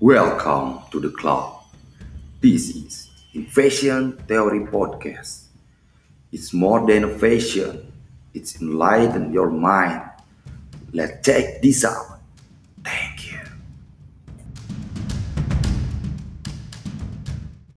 Welcome to the club. This is Fashion Theory Podcast. It's more than a fashion, it's enlighten your mind. Let's check this out.